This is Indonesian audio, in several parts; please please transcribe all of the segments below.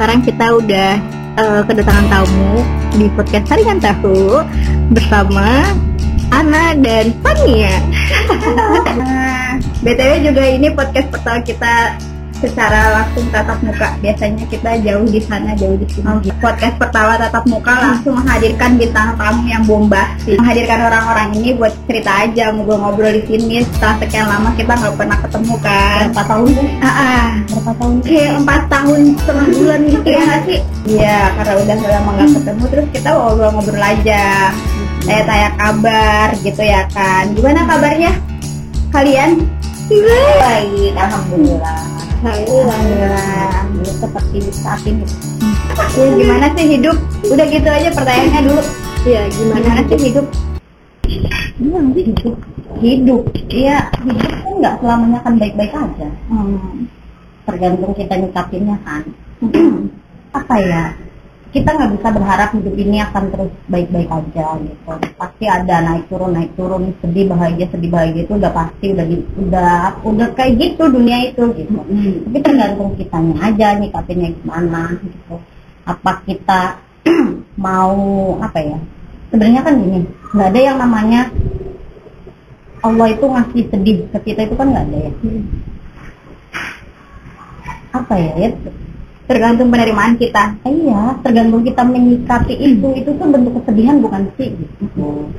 Sekarang kita udah uh, kedatangan tamu di podcast Saringan Tahu bersama Ana dan Fania. BTW juga ini podcast pertama kita secara langsung tatap muka. Biasanya kita jauh di sana, jauh di sini. Oh. Podcast pertama tatap muka langsung menghadirkan bintang tamu yang bombastis. Menghadirkan orang-orang ini buat cerita aja, ngobrol-ngobrol di sini. Setelah sekian lama kita nggak pernah ketemu kan. Berapa tahun sih? Ah, ah. berapa tahun? Kayak empat tahun setengah bulan gitu ya nggak sih? Iya, karena udah lama nggak ketemu, terus kita ngobrol-ngobrol aja. Tanya-tanya kabar gitu ya kan. Gimana kabarnya? Kalian? Baik, alhamdulillah. Alhamdulillah. Seperti saat ini. Ya, gimana sih hidup? Udah gitu aja pertanyaannya dulu. Iya, gimana, Gimana sih hidup? Gimana sih hidup? Hidup, iya hidup kan nggak selamanya kan baik-baik aja. Hmm. Tergantung kita nyikapinnya kan. Apa ya? Kita nggak bisa berharap hidup ini akan terus baik-baik aja gitu. Pasti ada naik turun naik turun, sedih bahagia sedih bahagia itu udah pasti udah di- udah udah kayak gitu dunia itu gitu. Tapi tergantung kitanya aja nyikapinnya gimana gitu. Apa kita mau apa ya? Sebenarnya kan gini, nggak ada yang namanya Allah itu ngasih sedih ke kita itu kan nggak ada ya. Apa ya? ya Tergantung penerimaan kita. Iya, tergantung kita menyikapi itu. Itu tuh bentuk kesedihan bukan sih? Gitu.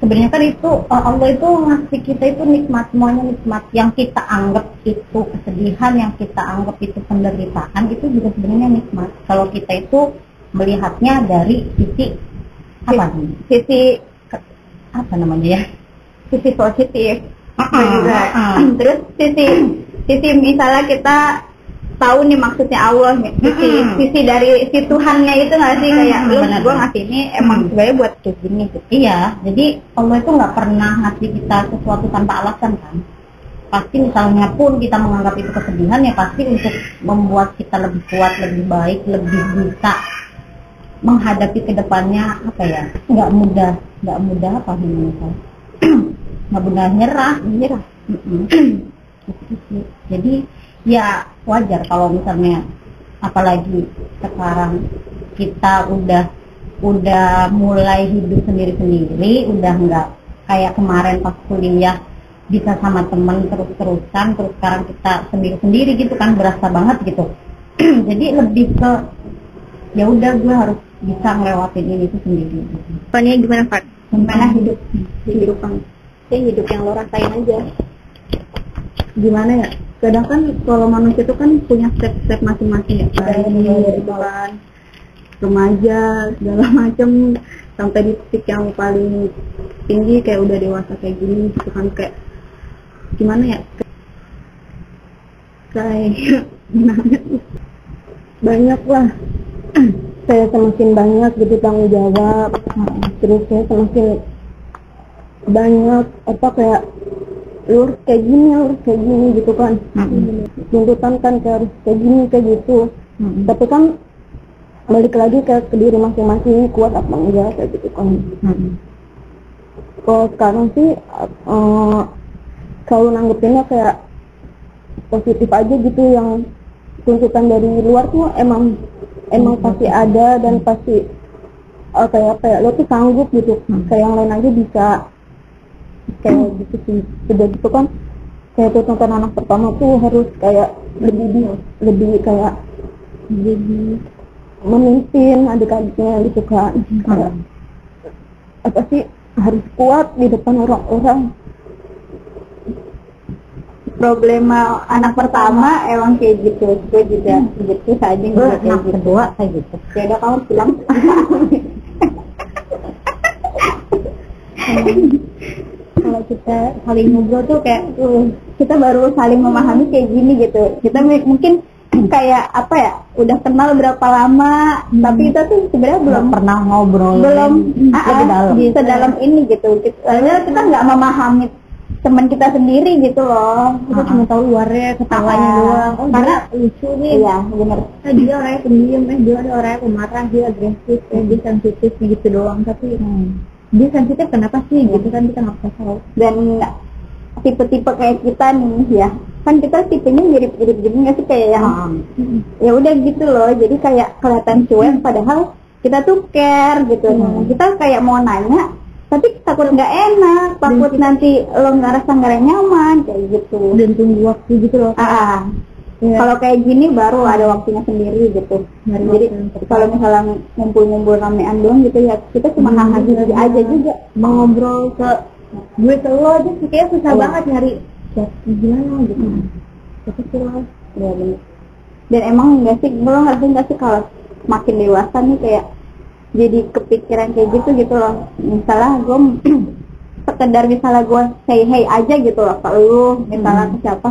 Sebenarnya kan itu uh, Allah itu ngasih kita itu nikmat semuanya nikmat yang kita anggap itu kesedihan, yang kita anggap itu penderitaan itu juga sebenarnya nikmat. Kalau kita itu melihatnya dari sisi apa nih? Sisi Apa namanya ya? sisi positif. Ah, juga. ah. Terus sisi sisi misalnya kita tahu nih maksudnya Allah nih. Sisi Mm-mm. sisi dari si Tuhannya itu nggak sih kayak Mm, lu benar, gue ngasih ini emang Mm. sebenarnya buat kayak gini gitu. Iya, jadi Allah itu nggak pernah ngasih kita sesuatu tanpa alasan kan. Pasti misalnya pun kita menganggap itu kesedihan ya pasti untuk membuat kita lebih kuat, lebih baik, lebih bisa menghadapi ke depannya apa ya? Nggak mudah, nggak mudah apa namanya? nggak mudah nyerah, nyerah. Jadi ya wajar kalau misalnya apalagi sekarang kita udah udah mulai hidup sendiri-sendiri, udah nggak kayak kemarin pas kuliah bisa sama temen terus-terusan, terus sekarang kita sendiri-sendiri gitu kan berasa banget gitu. Jadi lebih ke ya udah gue harus bisa ngelewatin ini tuh sendiri. Fania gimana Fat? Gimana hidup? Kehidupan. Ya hidup yang lo rasain aja. Gimana ya? Kadang kan kalau manusia itu kan punya step-step masing-masing ya bayi gitu kan remaja segala macam sampai di titik yang paling tinggi kayak udah dewasa kayak gini gitu kan. Kayak gimana ya? Kayak gimana banyak lah. Saya semakin banyak gitu tanggung jawab. Terus saya semakin banyak apa kayak lu harus kayak gini lu harus kayak gini gitu kan. Tuntutan kan kayak harus kayak gini kayak gitu. Tapi kan balik lagi ke, ke diri masing-masing kuat apa enggak kayak gitu kan. Kalau sekarang sih eh, selalu nanggepinnya kayak positif aja gitu yang tuntutan dari luar tuh emang emang pasti ada dan pasti eh, kayak apa ya lo tuh sanggup gitu. Kayak yang lain aja bisa kayak gitu sih udah gitu kan kayak tuntutan anak pertama tuh harus kayak lebih lebih kayak jadi memimpin adik-adiknya gitu kan kayak apa sih harus kuat di depan orang-orang Problema anak pertama emang kayak gitu. Gue juga gitu saja Gue juga kayak anak gitu. kedua kayak gitu. Ya udah kamu bilang. kalau kita saling ngobrol tuh kayak uh, kita baru saling memahami kayak gini gitu. Kita mungkin kayak apa ya udah kenal berapa lama tapi kita tuh sebenarnya belum belum pernah ngobrol belum ah, ah, dalam. di sedalam ini gitu. Soalnya kita nggak memahami teman kita sendiri gitu loh. Kita Ah. cuma tahu luarnya ketawanya Ah. doang. Oh Karena dia lucu nih. Iya bener. Eh, dia orangnya pendiam. Eh dia orangnya pemarah dia agresif eh, dia sensitif gitu doang. Tapi Hmm. Dia sensitif kenapa sih? Gitu kan kita nggak bisa tahu. Dan tipe-tipe kayak kita nih ya. Kan kita tipenya mirip-mirip gitu nggak sih kayak yang Ah. ya udah gitu loh. Jadi kayak kelihatan cuek padahal kita tuh care gitu. Hmm. kita kayak mau nanya tapi takut nggak enak. Takut nanti lo nggak rasa nggak nyaman kayak gitu. Dan tunggu waktu gitu loh. Ah, ah. Iya. kalau kayak gini baru ada waktunya sendiri gitu. Nyari jadi kalau misalnya ngumpul-ngumpul ramean doang gitu ya kita cuma Hmm, hahaha gitu aja juga. Mau ngobrol ke gue ke lo aja sih kayak susah Iya. banget nyari chat gimana gitu. Tapi lo ya bener. dan emang enggak sih lo ngerasa nggak sih kalau makin dewasa nih kayak jadi kepikiran kayak gitu gitu loh. Misalnya gue sekedar misalnya gue say hey aja gitu loh ke lu misalnya ke siapa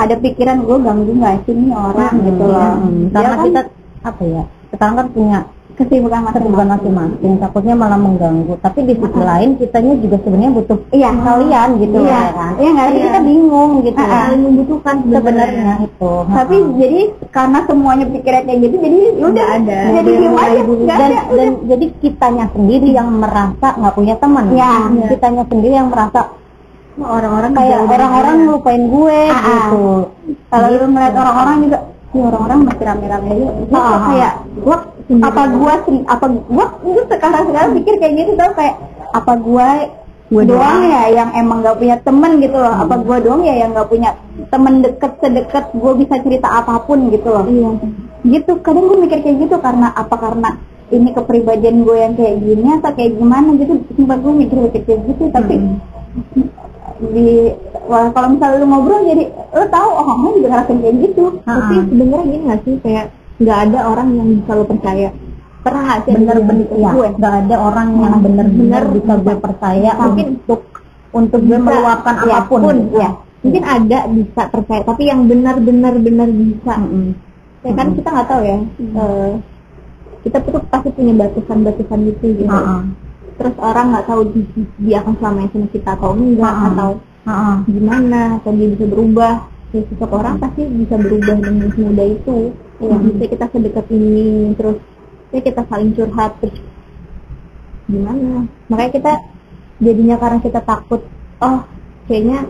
ada pikiran gue ganggu nggak sih nih orang? Gitu loh. Hmm, karena kan kita apa ya sekarang kan punya kesibukan masing-masing. Masing-masing. Takutnya malah mengganggu. Tapi di sisi lain kitanya juga sebenarnya butuh iya. kalian gitu Iya. ya kan. Iya nggak sih? kita bingung gitu ah. saling membutuhkan sebenarnya itu. Tapi Ha-ha. jadi karena semuanya pikiran kayak gitu jadi ya udah ada. jadi diem aja. nggak dan, dan jadi kitanya sendiri yang merasa nggak punya teman. Ya. kitanya sendiri yang merasa orang-orang kayak orang-orang dia. ngelupain gue Ah, ah. gitu. Kalau lu ngeliat orang-orang juga "Ih, orang-orang masih rame-rame aja. Gua Ah, kok ah. kayak gua apa gua sen- apa gua? Gua sekarang sekarang pikir kayak gitu tau kayak apa gua Gua doang. doang. ya yang emang gak punya temen gitu loh. Apa gua doang ya yang gak punya temen deket sedekat gua bisa cerita apa pun gitu loh. Iya. Gitu kadang gue mikir kayak gitu karena apa karena ini kepribadian gue yang kayak gini atau kayak gimana gitu. Sumpah gue mikir mikir kayak gitu tapi di wah, kalau misalnya lu ngobrol jadi lu tahu oh kamu juga ngerasain kayak gitu. Tapi sebenarnya gini gak sih? Kayak nggak ada orang yang bisa lo percaya. Pernah nggak sih bener-bener ya gue? nggak ada orang yang bener-bener bisa gue percaya Mungkin untuk untuk gue meluapkan ya, apa pun. pun, ya mungkin ada bisa percaya tapi yang benar-benar benar bisa. Mm-mm. ya kan kita nggak tahu ya. Eh, kita tuh pasti punya batasan-batasan gitu gitu. Ha-ha. Terus orang nggak tahu di- dia akan selama sama kita atau enggak Ha-ha. atau Ha-ha. gimana atau dia bisa berubah ya setiap orang pasti bisa berubah dengan semudah itu ya bisa kita sedekat ini terus ya kita saling curhat terus gimana makanya kita jadinya karena kita takut oh kayaknya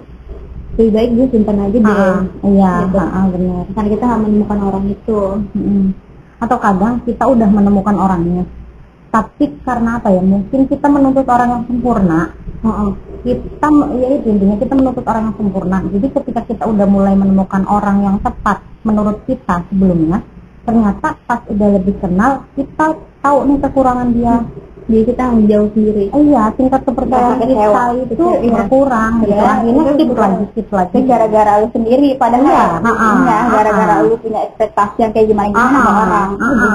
lebih baik gue simpan aja deh Ha-ha. iya Gitu. ha-ha, benar karena kita nggak menemukan orang itu Mm-mm. atau kadang kita udah menemukan orangnya tapi karena apa ya? Mungkin kita menuntut orang yang sempurna. Heeh. kita ya itu intinya kita menuntut orang yang sempurna. Jadi ketika kita udah mulai menemukan orang yang tepat menurut kita sebelumnya ternyata pas udah lebih kenal kita tahu nih kekurangan dia jadi kita menjauh sendiri Eh, iya tingkat kepercayaan kita kecewa. itu Kecewa, iya. berkurang gitu Iya, akhirnya itu skip berkurang. lagi skip lagi gara-gara lu sendiri padahal ya, enggak, gara-gara ha-ha. lu punya ekspektasi yang kayak gimana gimana sama orang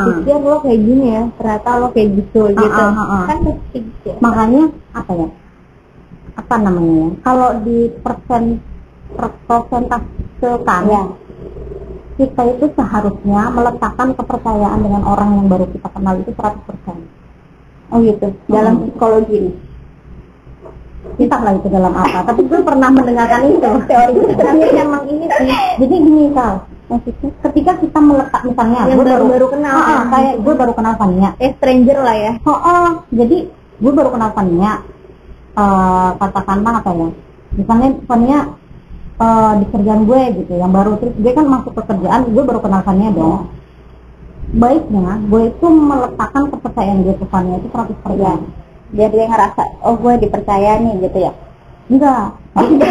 pikir lo kayak gini ya ternyata lo kayak gitu gitu kan gitu ya. makanya apa ya apa namanya ya kalau di persen per- persentasekan Iya. kita itu seharusnya meletakkan kepercayaan dengan orang yang baru kita kenal itu 100% oh gitu dalam Hmm. psikologi. Nih kita lah itu dalam apa? Tapi gue pernah mendengarkan itu teori itu. Tapi emang ini sih. Jadi gini kal maksudnya ketika kita meletak misalnya Yang gue baru-baru kenal. Ah, ah, kayak gue baru kenal Fania. Eh stranger lah ya. Oh, oh, jadi gue baru kenal Fania eh katakanlah apa ya? Misalnya Fania eh, di kerjaan gue gitu yang baru. Terus gue kan masuk ke kerjaan gue baru kenal Fania dong baiknya gue itu meletakkan kepercayaan gue ke Fania itu 100% biar dia ngerasa oh gue dipercaya nih gitu ya. Enggak. Ketika,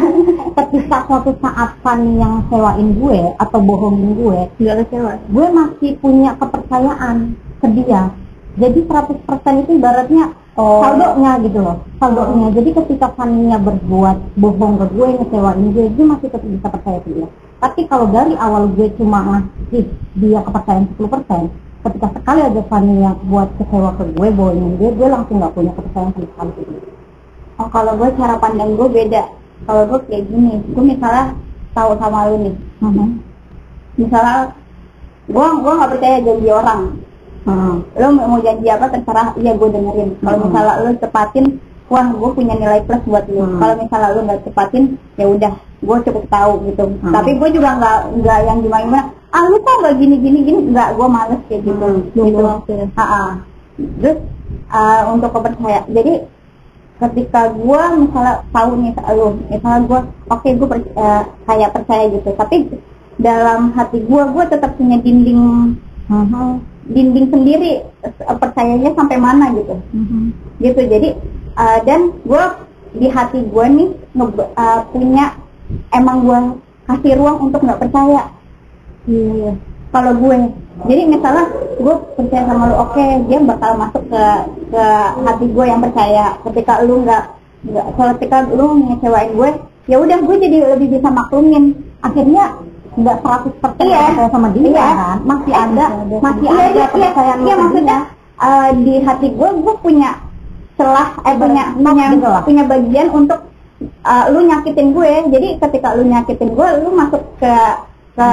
ketika suatu saat Fani yang sewain gue atau bohongin gue nggak kecewa. gue masih punya kepercayaan ke dia. Jadi 100% itu ibaratnya Oh. saldonya gitu loh saldonya. Jadi ketika Fania berbuat bohong ke gue ngecewain gue gue masih tetap bisa percaya ke dia tapi kalau dari awal gue cuma ngasih dia kepercayaan 10% ketika sekali aja Fania buat kecewa ke gue bohongin dia gue langsung nggak punya kepercayaan sama sekali ke dia oh kalau gue cara pandang gue beda kalau gue kayak gini gue misalnya tahu sama lu nih Mhm. misalnya gue gue nggak percaya janji orang Hmm. lo mau janji apa terserah iya gue dengerin kalau Hmm. misalnya lo tepatin wah gue punya nilai plus buat lo Hmm. kalau misalnya lo nggak tepatin ya udah gue cukup tahu gitu. Hmm. tapi gue juga nggak nggak yang gimana gimana ah lu kok nggak gini gini? Gini nggak gue males kayak gitu. Hmm. gitu. waktu ya. Ah, ah. terus ah, untuk kepercayaan. Jadi ketika gue misalnya tahu nih lu misalnya gue oke gue per- eh, kayak percaya gitu. Tapi dalam hati gue gue tetap punya dinding dinding sendiri eh, percayanya sampai mana gitu. Gitu. Jadi eh, dan gue di hati gue nih eh, punya emang gue kasih ruang untuk nggak percaya. Iya. kalau gue jadi misalnya gue percaya sama lu oke dia bakal masuk ke ke hati gue yang percaya. Ketika lu nggak nggak ketika lu ngecewain gue ya udah gue jadi lebih bisa maklumin. Akhirnya Nggak 100% iya. percaya sama dia iya, kan? masih ada masih Iya, ada iya, iya. kepercayaan Iya, iya, maksudnya eh, di hati gue gue punya celah eh punya punya gitu punya bagian untuk eh, lu nyakitin gue. Jadi ketika lu nyakitin gue lu masuk ke ke,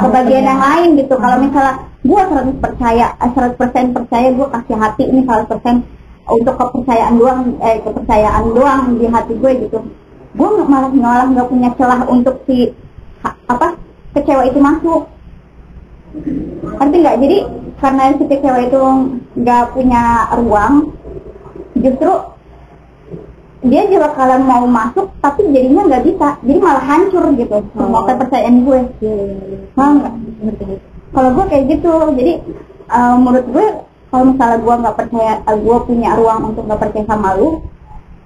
ke bagian yang lain. gitu. Kalau misalnya gue 100 percaya eh, 100% percaya gue kasih hati ini 100% untuk kepercayaan doang eh kepercayaan doang di hati gue gitu. Gue malah malah nggak punya celah untuk si ha- apa kecewa itu masuk. Ngerti nggak? Jadi karena si kecewa itu nggak punya ruang justru dia juga kalian mau masuk tapi jadinya nggak bisa. Jadi malah hancur gitu. Semua kepercayaan gue. Paham nggak? Kalau gue kayak gitu. Jadi eh, menurut gue kalau misalnya gue nggak percaya eh, gue punya ruang untuk nggak percaya sama lu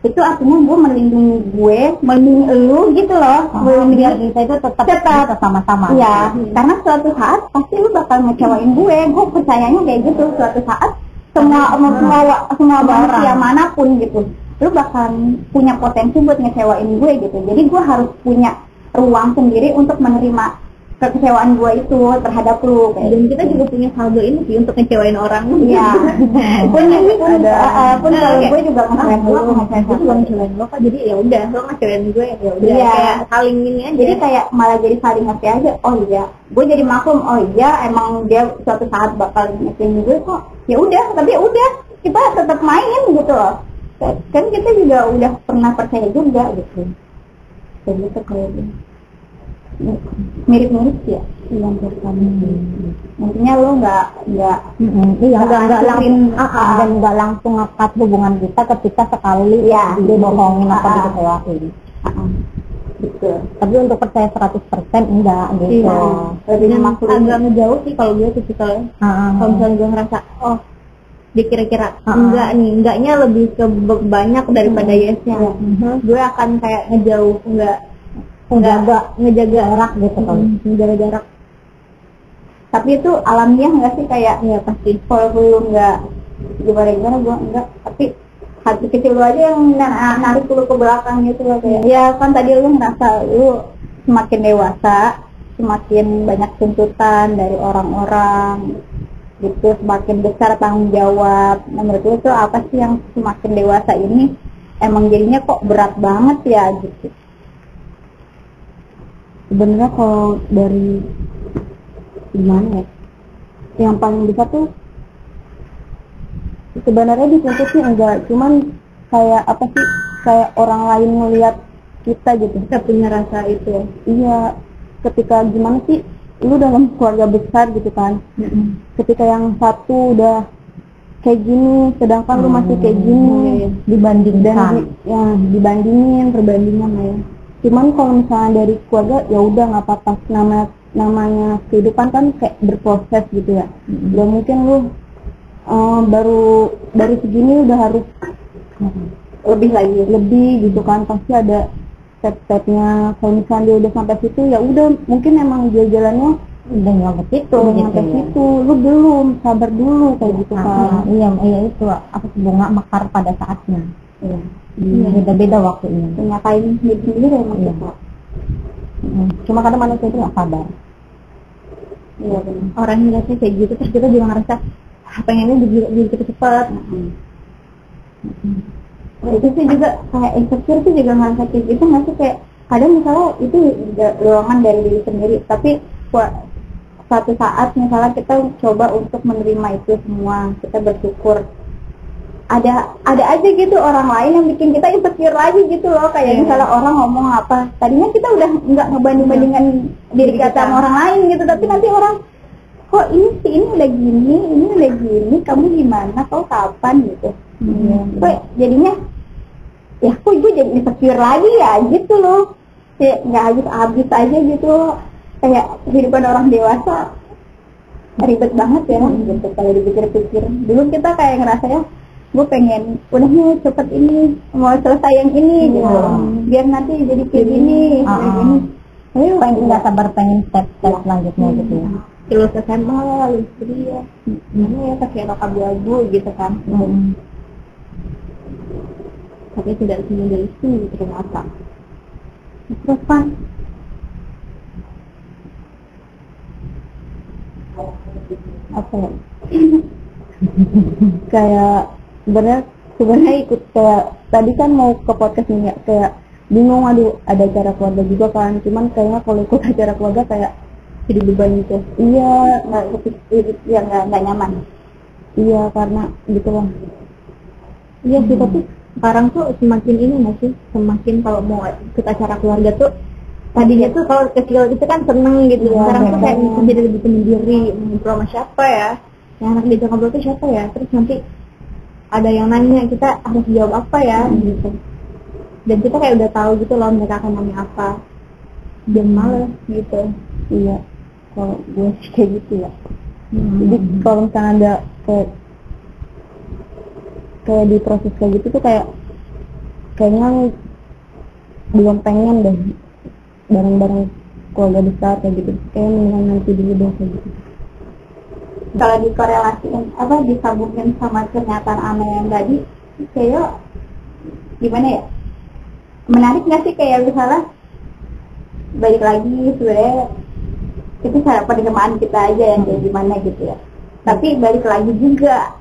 itu artinya gue melindungi gue melindungi lu gitu loh. Melindungi biar kita itu tetap Tetap. sama-sama. Iya, karena suatu saat pasti lu bakal ngecewain gue. Gue percayanya kayak gitu. Suatu saat semua semua semua manusia mana pun gitu, lu bakal punya potensi buat ngecewain gue gitu. Jadi gue harus punya ruang sendiri untuk menerima kekecewaan gue itu terhadap lu. Kayak dan kita juga punya saldo ini sih untuk ngecewain orang Iya. pun pun Ada. eh, pun Nah, kalau gue juga ngecewain gue lu, ngecewain gue juga ngecewain lo kok jadi ya udah lo ngecewain gue ya udah Iya. kayak saling ini aja jadi kayak malah jadi saling ngerti aja oh iya gue jadi maklum oh iya emang dia suatu saat bakal ngertiin gue kok ya udah tapi ya udah kita tetap main gitu loh kan kita juga udah pernah percaya juga gitu gitu kayak gitu mirip-mirip ya yang kami intinya lo nggak nggak. Iya, nggak nggak langsung ah. dan nggak langsung ngekat hubungan kita ketika sekali Iya. dibohongin atau Ah, ah. dikecewain. uh, gitu Tapi untuk percaya 100% enggak gitu. iya lebih maklumin agak ngejauh sih kalau tipikalnya Ah, ah. kalau misalnya gue ngerasa oh dia kira-kira Ah. enggak nih enggaknya lebih ke banyak daripada yesnya. Mhm. gue akan kayak ngejauh enggak Menjaga ngejaga jarak gitu kan. Hmm, menjaga jarak tapi itu alamiah nggak sih kayak ya pasti kalau lu nggak gimana gimana gua enggak. Tapi hati kecil lu aja yang na- narik lu ke belakang gitu loh kayak. Ya kan tadi lu ngerasa lu semakin dewasa semakin banyak tuntutan dari orang-orang gitu semakin besar tanggung jawab. Nah menurut tuh apa sih yang semakin dewasa ini emang jadinya kok berat banget ya gitu? Sebenarnya kalau dari gimana ya yang paling bisa tuh sebenarnya dituntut sih enggak. Cuman kayak apa sih kayak orang lain ngelihat kita gitu kita punya rasa itu. Iya ketika gimana sih lu dalam keluarga besar gitu kan. Ketika yang satu udah kayak gini sedangkan lu masih kayak gini dibandingkan. dan di- ya dibandingin perbandingan lah ya. Cuman kalau misalnya dari keluarga ya udah nggak apa-apa. Nama namanya kehidupan kan kayak berproses gitu ya. Gak mungkin lu eh, baru dari segini udah harus lebih lagi. lebih gitu kan. Pasti ada step-stepnya kalau misalnya dia udah sampai situ ya udah mungkin emang dia jalannya udah nyampe situ udah gitu sampai ya. situ lu belum sabar dulu kayak gitu Ah, kan iya iya itu apa sih, bunga mekar pada saatnya. Iya. Iya. Beda-beda waktunya. nyatain diri sendiri emang Iya. kita Mm. Cuma kadang manusia itu nggak sabar. iya benar orang yang ngeliatnya kayak gitu terus kita juga ngerasa ah, pengennya jadi jadi cepet-cepet Nah, itu sih juga kayak insecure tuh juga ngerasa kayak gitu nggak sih? Kayak kadang misalnya itu dorongan dari diri sendiri tapi suatu saat misalnya kita coba untuk menerima itu semua kita bersyukur. Ada ada aja gitu orang lain yang bikin kita insecure lagi gitu loh kayak misalnya orang ngomong apa. Tadinya kita udah nggak ngebanding bandingkan diri kita sama orang lain gitu tapi nanti orang kok ini sih ini udah gini ini udah gini kamu gimana kau kapan? gitu. Iya. kok jadinya ya jadi insecure lagi ya gitu loh. Kayak nggak habis habis aja gitu. Kayak kehidupan orang dewasa ribet banget ya gitu. Kalau dipikir-pikir. Dulu kita kayak ngerasa ya gue pengen udahnya cepet ini mau selesai yang ini gitu. Biar nanti jadi kayak gini Ah, kayak ah. gini. Tapi pengen nggak sabar pengen step step selanjutnya gitu ya. Lulus SMA lulus kuliah gimana ya pakai rok abu-abu gitu kan. Hmm. Tapi tidak semudah itu ternyata terus kan apa ya? Kayak sebenarnya sebenarnya ikut kayak tadi kan mau ke podcast ini ya, kayak bingung aduh ada acara keluarga juga kan. Cuman kayaknya kalau ikut acara keluarga kayak jadi beban gitu. Iya nggak ya nggak nyaman. Iya karena gitu lah iya sih tapi sekarang tuh semakin ini nggak sih? Semakin kalau mau ikut acara keluarga tuh tadinya tuh kalau kecil itu kan seneng gitu. Iya, sekarang tuh kayak jadi lebih penyendiri ngobrol sama siapa ya? Yang anak diajak ngobrol tuh siapa ya? Terus nanti ada yang nanya kita harus jawab apa ya? Gitu. Dan kita kayak udah tahu gitu loh mereka akan nanya apa. Dan males gitu. Iya. Kalau gue sih kayak gitu ya. Hmm. jadi kalau misalnya ada kayak kayak di proses kayak gitu tuh kayak kayaknya belum pengen deh bareng-bareng keluarga besar kayak gitu. Kayak mendingan nanti dulu deh kayak gitu. Kalau dikorelasiin apa disambungin sama pernyataan Ana yang tadi kayak gimana ya? Menarik nggak sih kayak misalnya balik lagi sebenarnya itu cara penerimaan kita aja yang kayak gimana gitu ya. Tapi balik lagi juga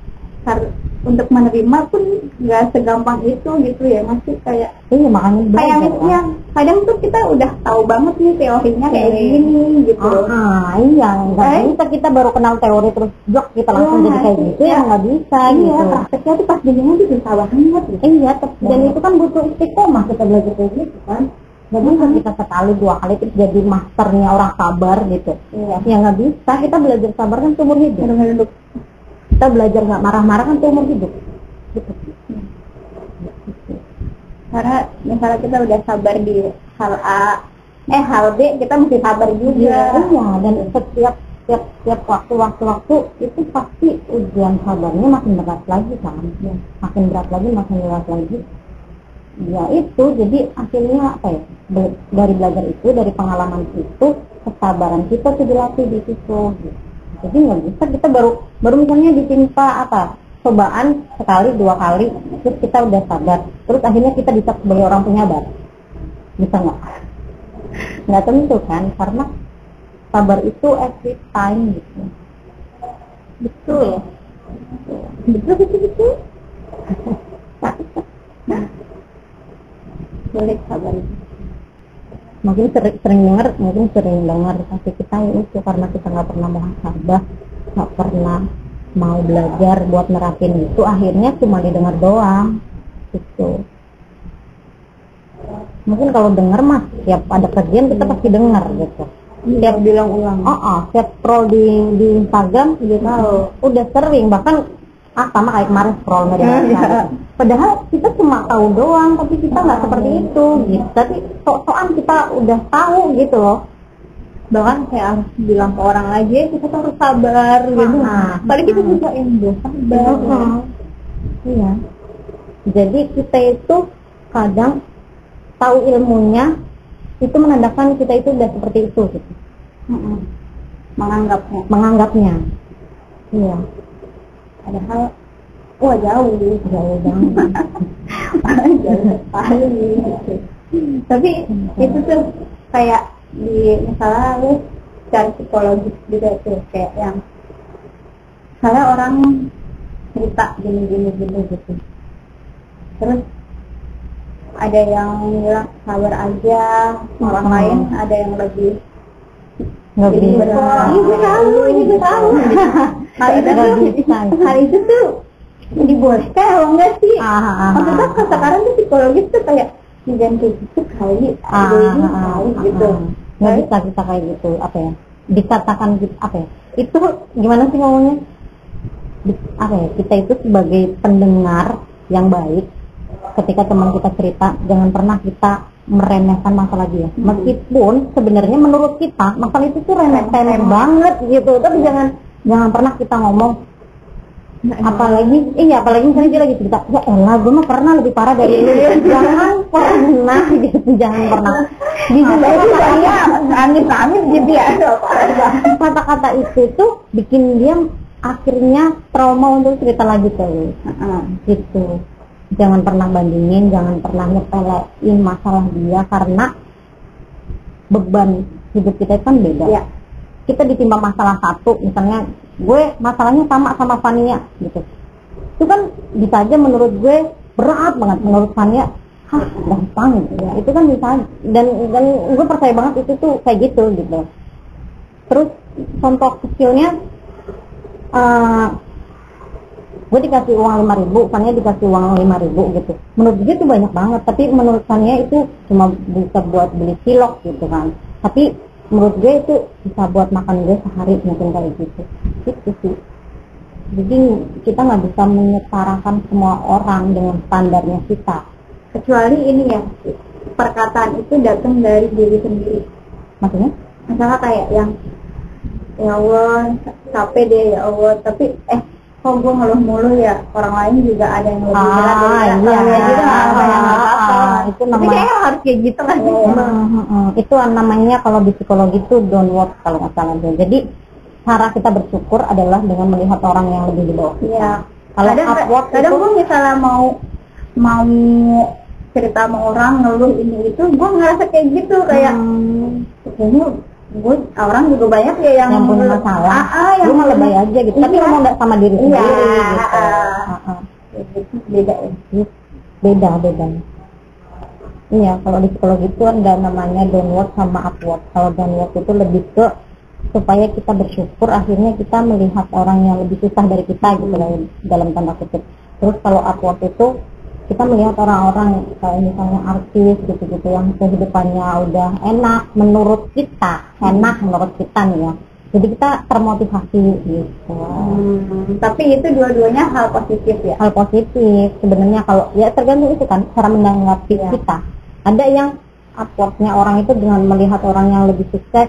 untuk menerima pun nggak segampang itu gitu ya masih kayak iya makanya kayak belajar, kan? ya kadang tuh kita udah tahu banget nih teorinya kayak Iya. gini gitu Ah, iya, nggak Eh? bisa kita baru kenal teori terus jok kita langsung Iya, jadi kayak gitu ya iya. nggak bisa iya gitu. prakteknya tuh pas jadinya tuh susah banget gitu Iya, dan itu kan butuh istiqomah kita belajar kayak gitu kan. Jadi kan kita sekali dua kali terus jadi masternya orang sabar gitu. iya Ya nggak bisa, kita belajar sabar kan seumur hidup. Kita belajar nggak marah-marah kan seumur hidup. Gitu. karena misalnya kita udah sabar di hal A eh hal B kita mesti sabar juga Iya, dan setiap setiap setiap waktu waktu waktu itu pasti ujian sabarnya makin berat lagi kan. Makin berat lagi, makin berat lagi. Ya itu, jadi akhirnya apa ya? dari belajar itu, dari pengalaman itu, kesabaran kita tuh dilatih di situ. gitu. Jadi nggak bisa. Kita baru baru misalnya ditimpa apa? cobaan sekali dua kali terus kita udah sabar terus akhirnya kita bisa sebagai orang penyabar bisa nggak? Nggak tentu kan? Karena sabar itu every time gitu. Betul. Betul betul betul. Boleh sabar mungkin sering, sering dengar mungkin sering dengar tapi kita itu karena kita nggak pernah muhasabah nggak pernah mau belajar buat nerapin itu akhirnya cuma didengar doang gitu. Mungkin kalau dengar mah tiap ada kajian kita pasti dengar gitu. Tiap bilang ulang. Oh, oh tiap scroll di di Instagram tahu. Udah sering bahkan ah sama kayak kemarin scroll media sosial. padahal kita cuma tahu doang tapi kita nggak seperti itu gitu tapi sok-sokan kita udah tahu gitu loh bahkan kayak harus bilang ke orang aja kita tuh harus sabar gitu Ah, paling kita ah. juga yang udah sabar Heeh. Iya. Jadi kita itu kadang tahu ilmunya itu menandakan kita itu udah seperti itu gitu. Mm-mm. menganggapnya Menganggapnya. Iya. Padahal wah jauh Jauh banget. jauh sekali gitu. tapi itu tuh kayak di misalnya lu cari psikologis juga tuh kayak yang misalnya orang cerita gini gini gini gitu terus ada yang bilang sabar aja orang Hmm. lain ada yang lebih bisa. benar. Ini gue tahu, ini gue tahu. hal itu tuh, hal itu tuh dibolehkan kalau enggak sih? Ah, ah, ah, Maksudnya kan sekarang tuh psikologis tuh kayak jangan kayak gitu kali, ada ini kali gitu. Nggak bisa kita kayak gitu apa ya? Dikatakan gitu apa ya? Itu gimana sih ngomongnya? Apa ya? Kita itu sebagai pendengar yang baik ketika teman kita cerita jangan pernah kita meremehkan masalah dia meskipun sebenarnya menurut kita masalah itu tuh remeh-temeh banget gitu tapi jangan jangan pernah kita ngomong apalagi iya apalagi misalnya dia lagi cerita ya elah gue mah pernah lebih parah dari ini jangan pernah gitu jangan pernah. Di saya Amit-amit gitu ya. kata-kata itu tuh bikin dia akhirnya trauma untuk cerita lagi lu. Gitu. Jangan pernah bandingin jangan pernah nyepelein masalah dia karena beban hidup kita kan beda. Iya. Kita ditimbang masalah satu misalnya gue masalahnya sama sama Fania gitu itu kan bisa aja menurut gue berat banget menurut Fania hah gampang gitu ya itu kan bisa dan dan gue percaya banget itu tuh kayak gitu gitu terus contoh kecilnya eh gue dikasih uang lima ribu, Fania dikasih uang lima ribu gitu. Menurut dia itu banyak banget, tapi menurut Fania itu cuma bisa buat beli cilok gitu kan. Tapi menurut gue itu bisa buat makan gue sehari mungkin kayak gitu. Gitu sih. Jadi kita nggak bisa menyetarakan semua orang dengan standarnya kita. Kecuali ini ya, perkataan itu datang dari diri sendiri. Maksudnya? Misalnya kayak yang ya Allah capek deh ya Allah tapi eh kok gue ngeluh mulu ya orang lain juga ada yang lebih berat Ah, iya. Kalau kayak gitu nggak apa ya nggak apa Ah, itu tapi namanya- kayaknya harus kayak gitu kan Hmm, hmm, hmm. Itu namanya kalau di psikologi itu downward kalau nggak salah. Jadi cara kita bersyukur adalah dengan melihat orang yang lebih di bawah kita. Iya. Kalau kadang upward kadang itu gue misalnya mau mau cerita sama orang ngeluh ini itu gue ngerasa kayak gitu kayak hmm, kayaknya gue orang juga banyak ya yang, yang punya masalah, ah, ah, yang lu mah lebay aja gitu. Tapi Iya. ngomong nggak sama diri Iya, sendiri gitu. ah, ah. Ah, ah. Kayak beda ya Beda, beda. Iya, kalau di psikologi itu ada namanya downward sama upward. Kalau downward itu lebih ke supaya kita bersyukur akhirnya kita melihat orang yang lebih susah dari kita gitu dalam, dalam tanda kutip. Terus kalau upward itu kita melihat orang-orang kayak misalnya artis gitu-gitu yang kehidupannya udah enak menurut kita, enak menurut kita nih ya. Jadi kita termotivasi gitu. Hmm, tapi itu dua-duanya hal positif ya hal positif sebenarnya kalau ya tergantung itu kan cara menanggapi Iya. kita ada yang upwardnya orang itu dengan melihat orang yang lebih sukses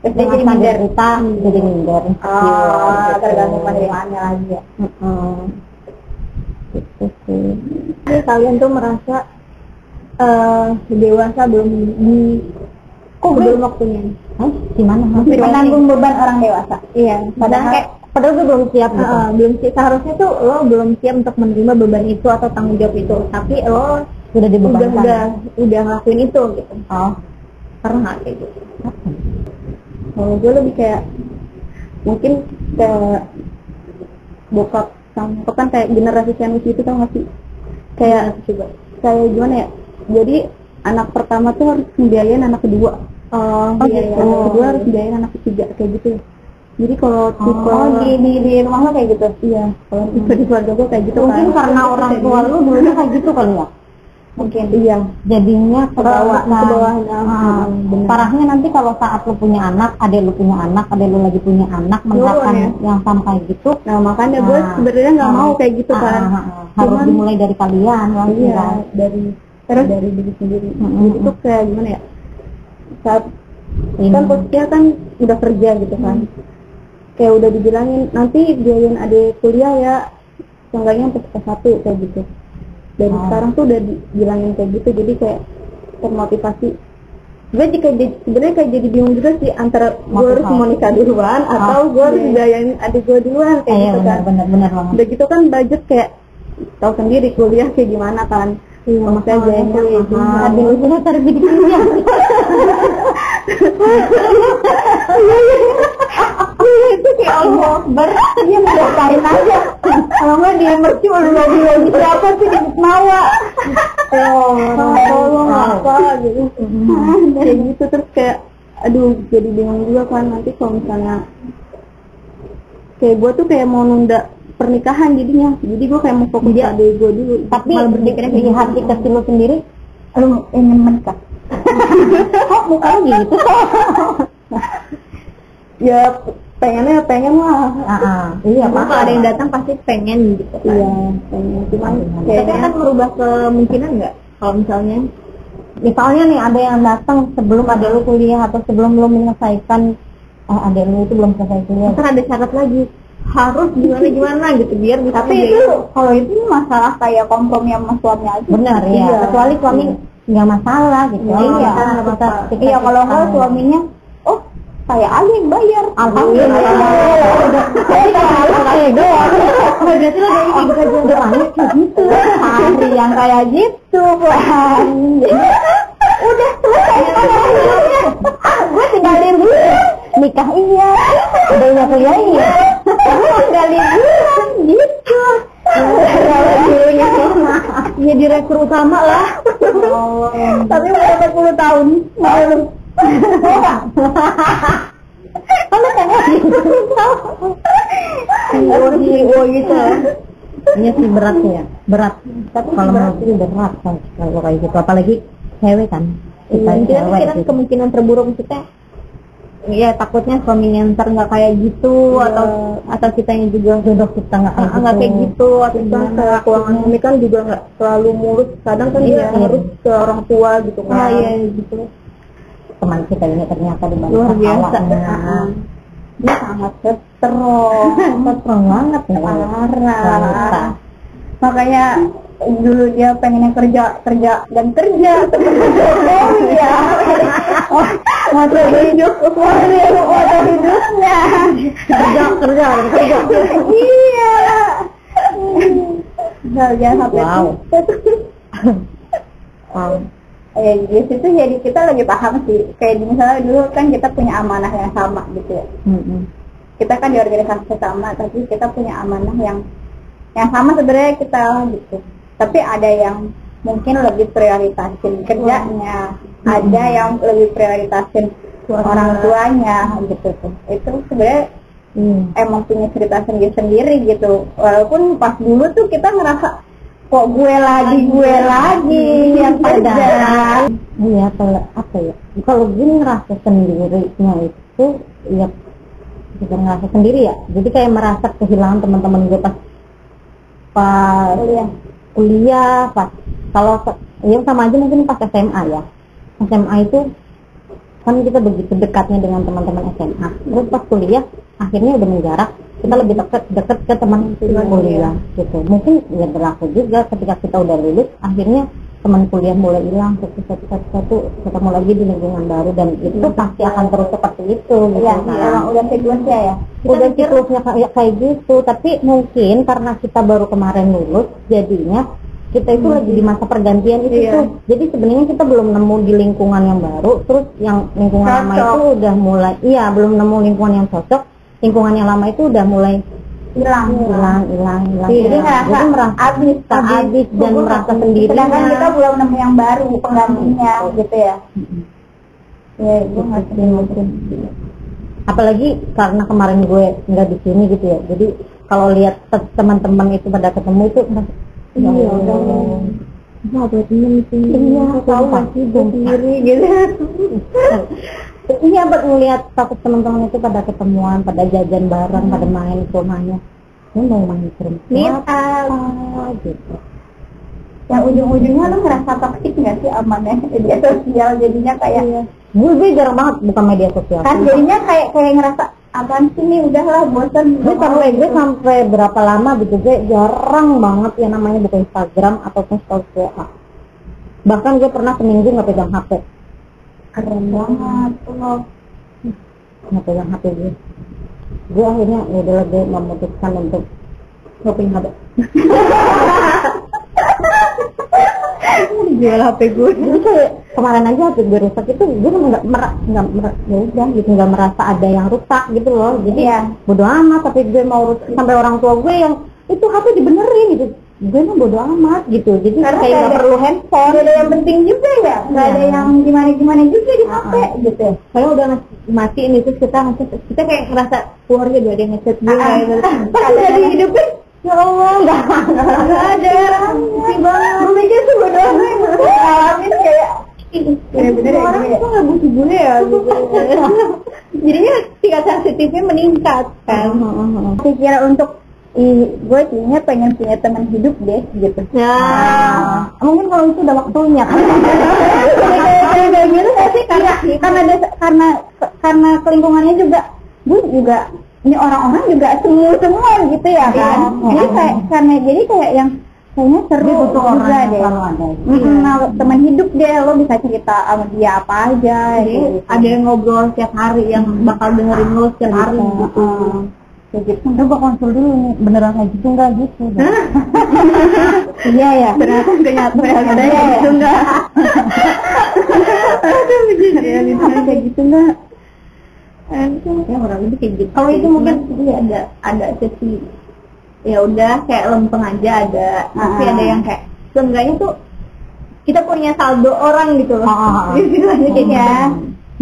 Terus dia jadi minder. derita, jadi minder ah Gitu. tergantung penerimaannya lagi ya gitu sih Jadi kalian tuh merasa eh dewasa belum di Kok belum waktunya? Hah? gimana? Masih menanggung beban orang dewasa? Iya. Padahal kayak padahal gue belum siap gitu. Belum sih seharusnya tuh lo belum siap untuk menerima beban itu atau tanggung jawab itu. Tapi lo sudah udah dibebankan. udah udah ngelakuin itu gitu. Oh. Pernah nggak kayak gitu. Kalau gue lebih kayak mungkin kayak bokap sama bokap kan kayak generasi sandwich itu tau gak sih? Kayak coba kayak gimana ya? Jadi anak pertama tuh harus membiayain anak kedua. Oh, iya, iya, iya. anak kedua harus membiayain anak ketiga kayak gitu. Jadi kalau tipe oh di, di, di rumah lo kayak gitu? Iya kalau tipe di keluarga gue kayak gitu mungkin kan. karena orang tua lu dulunya kayak gitu kali ya? Mungkin. Iya. Jadinya ke bawah. ke bawah. Nah, Ah, parahnya nanti kalau saat lu punya anak, ada lu punya anak, ada lu lagi punya anak, menerapkan ya. yang sama kayak gitu, nah makanya gue Ah. sebenarnya nggak Ah. mau kayak gitu ah, kan. ah, harus dimulai dari kalian, ya, iya kan? dari terus? Dari diri sendiri. Mm-mm. jadi tuh kayak gimana ya? Saat Ini. kan posisinya kan udah kerja gitu kan. Kayak udah dibilangin nanti biayain adik kuliah ya seenggaknya kelas satu kayak gitu. Dan Oh. sekarang tuh udah dibilangin kayak gitu jadi kayak termotivasi. Gue jadi sebenarnya kayak jadi bingung juga sih antara gue harus nikah duluan atau gue harus Oke. biayain adik gue duluan kayak Iya gitu kan. udah gitu kan budget kayak tahu sendiri kuliah kayak gimana kan iya, makanya. Oh, biayanya iya, kayak mahal. gini. Adik lu sudah cari bidikannya. itu kayak Allah Akbar. Dia mendaftarin aja. Kalau nggak di mercu lagi lagi siapa sih di Mawa oh tolong apa gitu. Kayak gitu terus kayak aduh jadi bingung juga kan nanti kalau misalnya kayak gue tuh kayak mau nunda pernikahan jadinya jadi gue kayak mau fokus Iya. ke adik gue dulu Tapi berpikirnya di gitu. hati kecil lu sendiri, lu ingin menikah kok mukanya gitu? ya pengennya pengen lah Ah, ah. Iya, Cuma paham. kalau ada yang datang pasti pengen gitu kan. iya pengen cuman Tapi kayaknya akan merubah kemungkinan nggak kalau misalnya misalnya nih ada yang datang sebelum ada lu kuliah atau sebelum lu menyelesaikan oh ada lu itu belum selesai kuliah ntar ada syarat lagi harus gimana gimana gitu biar bisa tapi itu kalau itu masalah kayak kompromi sama suami aja. Benar ya Iya. kecuali suami nggak masalah gitu. Iya, iya nggak kita, apa-apa. kita- iya kalau enggak suaminya oh saya aja yang bayar. Alhamdulillah. Berarti lo dari ibu aja udah gitu. hari yang kayak gitu udah selesai. Gue tinggal liburan nikah iya. Udah kuliah iya. Tinggal liburan gitu Ya direktur utama lah. tapi berapa puluh tahun gue gitu Iya sih berat ya, berat. Tapi kalau berat kan kalau kayak gitu, apalagi cewek kan. Kita Iya, cewek kira gitu. kemungkinan terburuk kita ya takutnya suaminya ntar nggak kayak gitu Iya. atau atau kitanya juga jodoh kita nggak kayak Ah, nggak kayak gitu. atau kan kayak keuangan ini kan juga nggak selalu mulus. Kadang kan Iya, dia iya. harus ke orang tua gitu kan. ah iya gitu. Teman kita ini ternyata di balik luar biasa. kepalanya. dia sangat setrum Strong banget ya. parah makanya dulu dia pengennya kerja kerja dan kerja. Oh iya motor hidup. Motor hidupnya. Kerja, kerja, kerja. iya. Nah, jangan sampai Wow. itu. Wow. ya di situ jadi kita lagi paham sih. Kayak misalnya dulu kan kita punya amanah yang sama gitu ya. Kita kan di organisasi sama tapi kita punya amanah yang yang sama sebenarnya kita gitu tapi ada yang mungkin lebih prioritasin kerjanya ada yang lebih prioritasin orang tuanya gitu tuh itu sebenarnya Hmm. emang punya cerita sendiri sendiri gitu walaupun pas dulu tuh kita ngerasa kok gue lagi gue lagi yang kerja Padahal, iya kalau apa ya? Kalau gue ngerasa sendirinya itu, ya bukan ngerasa sendiri ya. Jadi kayak merasa kehilangan teman-teman gue pas pas kuliah kuliah, pas kalau ke- ya sama aja mungkin pas SMA ya. SMA itu kan kita begitu dekatnya dengan teman-teman SMA. Terus pas kuliah akhirnya udah menjarak, kita lebih dekat dekat ke teman kuliah gitu. Mungkin ya berlaku juga ketika kita udah lulus, akhirnya teman kuliah mulai hilang satu satu satu satu ketemu lagi di lingkungan baru dan itu pasti akan terus seperti itu gitu Iya, kan. emang udah siklusnya ya. udah siklusnya kayak kayak gitu tapi mungkin karena kita baru kemarin lulus jadinya kita itu lagi di masa pergantian itu Iya. tuh jadi sebenarnya kita belum nemu di lingkungan yang baru terus yang lingkungan lama Cocok. itu udah mulai iya belum nemu lingkungan yang cocok lingkungan yang lama itu udah mulai Hilang. hilang hilang hilang Jadi ngerasa jadi merasa abis, tak habis dan merasa sendiri Sedangkan kita belum nemu yang baru penggantinya gitu ya. Ya, gue ngerti mungkin. apalagi karena kemarin gue nggak di sini gitu ya jadi kalau lihat te- teman-teman itu pada ketemu itu ya Iya, udah. Wah, ada temen sih. Iya, tahu masih gue sendiri gitu. Iya, buat ngeliat status teman-teman itu pada ketemuan, pada jajan bareng, pada main ke rumahnya. Ini mau main ke rumah siapa, gitu. Yang ujung-ujungnya lu ngerasa toksik nggak sih amannya media sosial jadinya kayak Gue, gue jarang banget buka media sosial. kan jadinya kayak kayak ngerasa apaan sih nih udahlah bosan gue sampai gue sampai berapa lama gitu gue jarang banget yang namanya buka Instagram ataupun WA. Bahkan gue pernah seminggu nggak pegang HP, keren banget lo nggak pegang HP gue. Gue akhirnya ya udah gue memutuskan untuk punya HP. jual HP gue kayak kemarin aja HP gue rusak itu gue nggak merasa nggak mer- ya udah gitu nggak merasa ada yang rusak gitu loh. Jadi Iya. bodo amat tapi gue mau rusak sampai orang tua gue yang itu HP dibenerin gitu. Gue mah bodo amat gitu. Jadi Karena kayak nggak perlu handphone. nggak ada yang penting juga ya nggak ada Iya. yang gimana gimana juga di HP gitu Saya udah mati ini terus kita kita kayak ngerasa keluarga dia ada yang ngechat gue Ah, kayak gitu. pas lagi hidupin Ya Allah, nggak ada sih banget gue mikir tuh bodo amat ngalamin kayak bener-bener ya, orang iya. tuh nggak butuh gue ya gitu jadinya tingkat sensitifnya meningkat kan Hmm. pikir untuk Ih, gue kayaknya pengen punya teman hidup deh gitu. Nah, mungkin kalau itu udah waktunya kan. kayak kayak gitu sih karena karena ada karena karena kelingkungannya juga gue juga ini orang-orang juga semua semua gitu ya kan. Iya. Jadi kayak karena jadi kayak yang kayaknya seru Dia butuh orang juga yang deh. selalu ada. Nah, teman hidup deh lo bisa cerita sama dia apa aja Jadi gitu. ada yang ngobrol setiap hari yang bakal dengerin lo setiap hari Gitu. gitu. Kayak gitu. Udah konsul dulu nih, beneran kayak gitu enggak gitu. Iya ya. Ternyata ternyata ternyata ya gitu enggak. Aduh, realitanya kayak gitu enggak. ya kurang lebih kayak gitu. Kalau itu mungkin iya ada ada sesi ya udah kayak lempeng aja ada tapi Ah. ada yang kayak seenggaknya tuh kita punya saldo orang gitu loh. Ah. Gitu aja kayaknya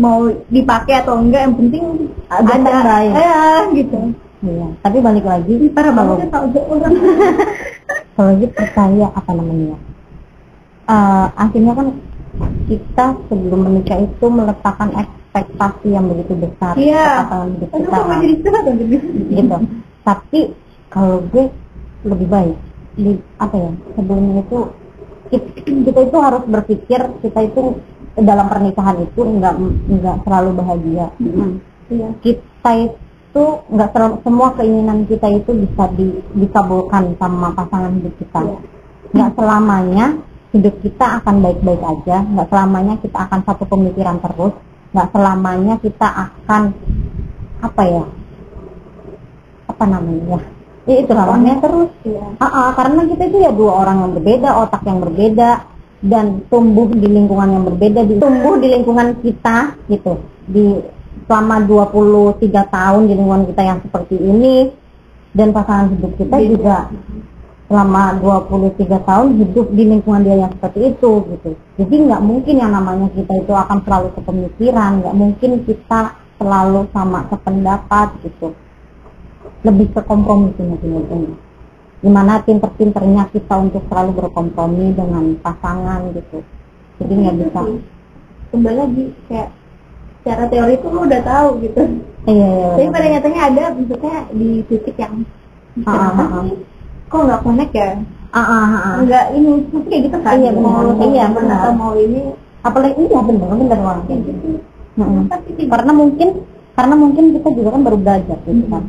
mau dipakai atau enggak yang penting Ada ada, ya gitu. Iya, tapi balik lagi Parah kalau banget lagi percaya apa namanya Eh, akhirnya kan kita sebelum menikah itu meletakkan ekspektasi yang begitu besar Iya. pasangan hidup kita kan. jadi gitu. gitu tapi kalau gue lebih baik di apa ya sebelumnya itu kita, kita itu harus berpikir kita itu dalam pernikahan itu nggak nggak selalu bahagia Iya. kita itu nggak selalu semua keinginan kita itu bisa di, dikabulkan sama pasangan hidup kita Iya. nggak selamanya hidup kita akan baik-baik aja nggak selamanya kita akan satu pemikiran terus nggak selamanya kita akan apa ya apa namanya ya itu namanya terus Iya. Ah, ah, karena kita itu ya dua orang yang berbeda, otak yang berbeda, dan tumbuh di lingkungan yang berbeda, di, tumbuh di lingkungan kita gitu. Di selama 23 tahun di lingkungan kita yang seperti ini dan pasangan hidup kita juga selama 23 tahun hidup di lingkungan dia yang seperti itu gitu. Jadi nggak mungkin yang namanya kita itu akan selalu sepemikiran, nggak mungkin kita selalu sama sependapat gitu. Lebih ke kompromi sih nanti gimana pinter-pinternya kita untuk selalu berkompromi dengan pasangan gitu. Jadi nggak bisa. kembali lagi kayak secara teori itu lo udah tahu gitu. iya iya Tapi iya. pada nyatanya ada maksudnya di titik yang Ah, kenapa ah, ah. sih kok nggak connect ya? ah, ah, ah, ah. Enggak ini mesti kayak gitu kan? Iya, benar. Mau Iya, benar. mau ini apalagi iya bener bener banget kayak gitu. Tapi tidak. karena mungkin karena mungkin kita juga kan baru belajar gitu kan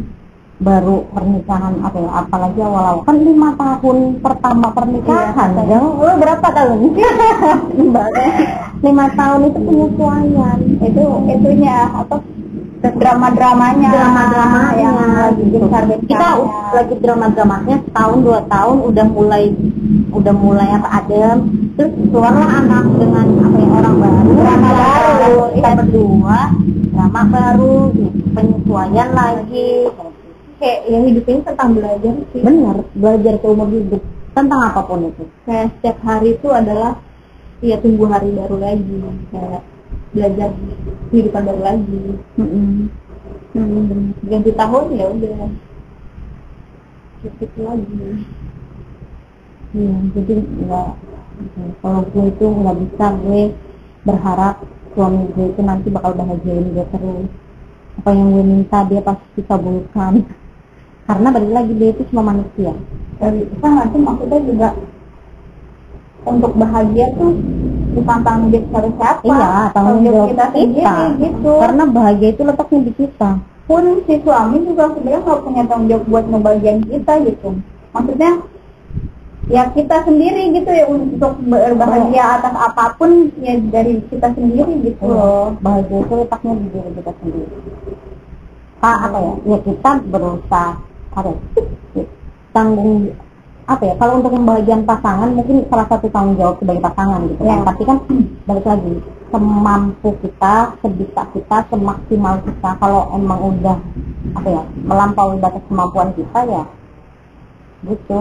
baru pernikahan apa ya apalagi awal-awal. Kan lima tahun pertama pernikahan Iya. ya lo berapa tahun? Lima tahun. Itu penyesuaian. Itu itunya apa drama-dramanya. Drama-drama yang lagi besar kita u- lagi drama-dramanya setahun dua tahun udah mulai udah mulai apa adem. Terus keluarlah anak dengan apa ya orang baru. Drama baru, kita iya. berdua drama baru penyesuaian lagi kayak yang hidup ini tentang belajar sih. Bener belajar seumur hidup. Tentang apa pun itu. Kayak setiap hari itu adalah ya tunggu hari baru lagi. Kayak belajar kehidupan baru lagi. Hmm, ganti tahun ya udah. Gitu lagi. Iya, jadi nggak kalau gue itu nggak bisa gue berharap suami gue itu nanti bakal bahagiain gue terus. Apa yang gue minta dia pasti kabulkan karena balik lagi dia itu cuma manusia. Dari kan nanti maksudnya juga untuk bahagia tuh bukan tanggung jawab dari siapa. Iya tanggung jawab kita sendiri gitu. Karena bahagia itu letaknya di kita. Pun si suami juga sebenarnya nggak punya tanggung jawab buat ngebahagiain kita gitu. Maksudnya ya kita sendiri gitu ya untuk berbahagia atas apa pun ya dari kita sendiri gitu. Loh bahagia itu letaknya di diri kita sendiri. Ah, apa ya? Ya kita berusaha apa ya, tanggung apa ya? Kalau untuk pembahagian pasangan mungkin salah satu tanggung jawab sebagai pasangan gitu kan Ya. tapi kan balik lagi semampu kita sebisa kita semaksimal kita. Kalau emang udah apa ya melampaui batas kemampuan kita ya gitu